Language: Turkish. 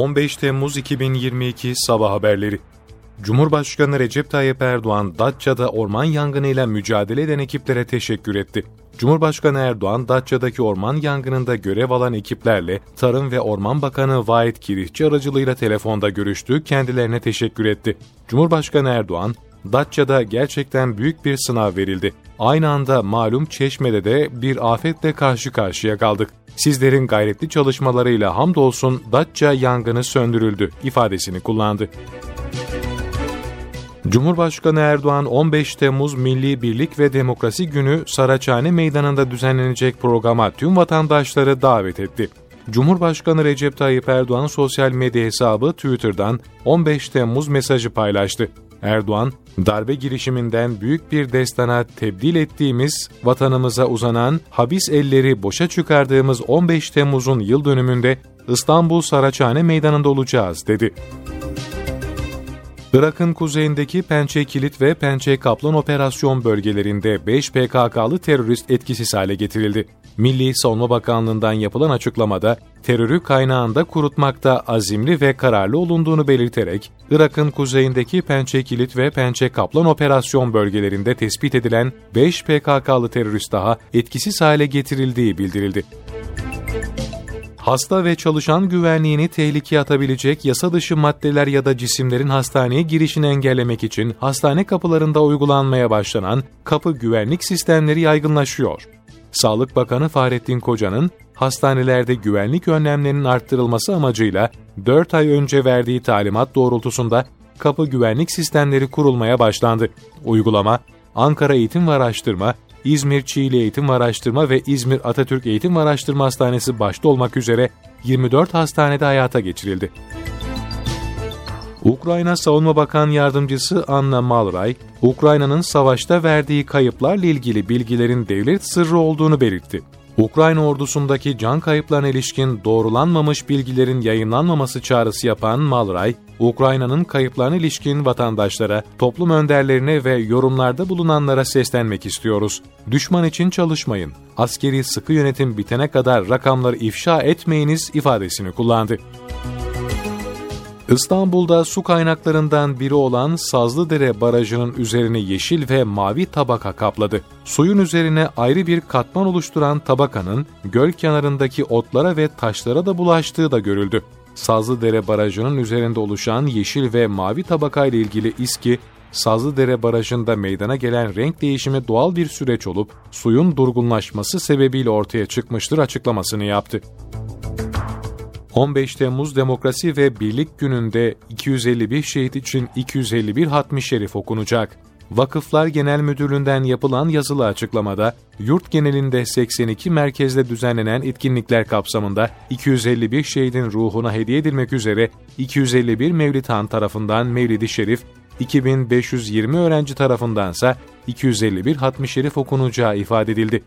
15 Temmuz 2022 Sabah Haberleri Cumhurbaşkanı Recep Tayyip Erdoğan, Datça'da orman yangınıyla mücadele eden ekiplere teşekkür etti. Cumhurbaşkanı Erdoğan, Datça'daki orman yangınında görev alan ekiplerle Tarım ve Orman Bakanı Vahit Kirihçi aracılığıyla telefonda görüştü, kendilerine teşekkür etti. Cumhurbaşkanı Erdoğan, Datça'da gerçekten büyük bir sınav verildi. Aynı anda malum Çeşme'de de bir afetle karşı karşıya kaldık. Sizlerin gayretli çalışmalarıyla hamdolsun Datça yangını söndürüldü ifadesini kullandı. Cumhurbaşkanı Erdoğan 15 Temmuz Milli Birlik ve Demokrasi Günü Saraçhane Meydanı'nda düzenlenecek programa tüm vatandaşları davet etti. Cumhurbaşkanı Recep Tayyip Erdoğan sosyal medya hesabı Twitter'dan 15 Temmuz mesajı paylaştı. Erdoğan, darbe girişiminden büyük bir destana tebdil ettiğimiz, vatanımıza uzanan, habis elleri boşa çıkardığımız 15 Temmuz'un yıl dönümünde İstanbul Saraçhane Meydanı'nda olacağız, dedi. Irak'ın kuzeyindeki Pençe Kilit ve Pençe Kaplan operasyon bölgelerinde 5 PKK'lı terörist etkisiz hale getirildi. Milli Savunma Bakanlığı'ndan yapılan açıklamada terörü kaynağında kurutmakta azimli ve kararlı olunduğunu belirterek, Irak'ın kuzeyindeki Pençe Kilit ve Pençe Kaplan operasyon bölgelerinde tespit edilen 5 PKK'lı terörist daha etkisiz hale getirildiği bildirildi hasta ve çalışan güvenliğini tehlikeye atabilecek yasa dışı maddeler ya da cisimlerin hastaneye girişini engellemek için hastane kapılarında uygulanmaya başlanan kapı güvenlik sistemleri yaygınlaşıyor. Sağlık Bakanı Fahrettin Koca'nın hastanelerde güvenlik önlemlerinin arttırılması amacıyla 4 ay önce verdiği talimat doğrultusunda kapı güvenlik sistemleri kurulmaya başlandı. Uygulama, Ankara Eğitim ve Araştırma, İzmir Çiğli Eğitim ve Araştırma ve İzmir Atatürk Eğitim ve Araştırma Hastanesi başta olmak üzere 24 hastanede hayata geçirildi. Ukrayna Savunma Bakan Yardımcısı Anna Malray, Ukrayna'nın savaşta verdiği kayıplarla ilgili bilgilerin devlet sırrı olduğunu belirtti. Ukrayna ordusundaki can kayıplarına ilişkin doğrulanmamış bilgilerin yayınlanmaması çağrısı yapan Malray, Ukrayna'nın kayıplarına ilişkin vatandaşlara, toplum önderlerine ve yorumlarda bulunanlara seslenmek istiyoruz. Düşman için çalışmayın. Askeri sıkı yönetim bitene kadar rakamları ifşa etmeyiniz ifadesini kullandı. İstanbul'da su kaynaklarından biri olan Sazlıdere Barajı'nın üzerini yeşil ve mavi tabaka kapladı. Suyun üzerine ayrı bir katman oluşturan tabakanın göl kenarındaki otlara ve taşlara da bulaştığı da görüldü. Sazlıdere Barajı'nın üzerinde oluşan yeşil ve mavi tabaka ile ilgili İSKİ, Sazlıdere Barajı'nda meydana gelen renk değişimi doğal bir süreç olup suyun durgunlaşması sebebiyle ortaya çıkmıştır açıklamasını yaptı. 15 Temmuz Demokrasi ve Birlik Günü'nde 251 şehit için 251 hatmi şerif okunacak. Vakıflar Genel Müdürlüğü'nden yapılan yazılı açıklamada, yurt genelinde 82 merkezde düzenlenen etkinlikler kapsamında 251 şehidin ruhuna hediye edilmek üzere 251 Mevlid Han tarafından Mevlid-i Şerif, 2520 öğrenci tarafındansa 251 hatmi şerif okunacağı ifade edildi.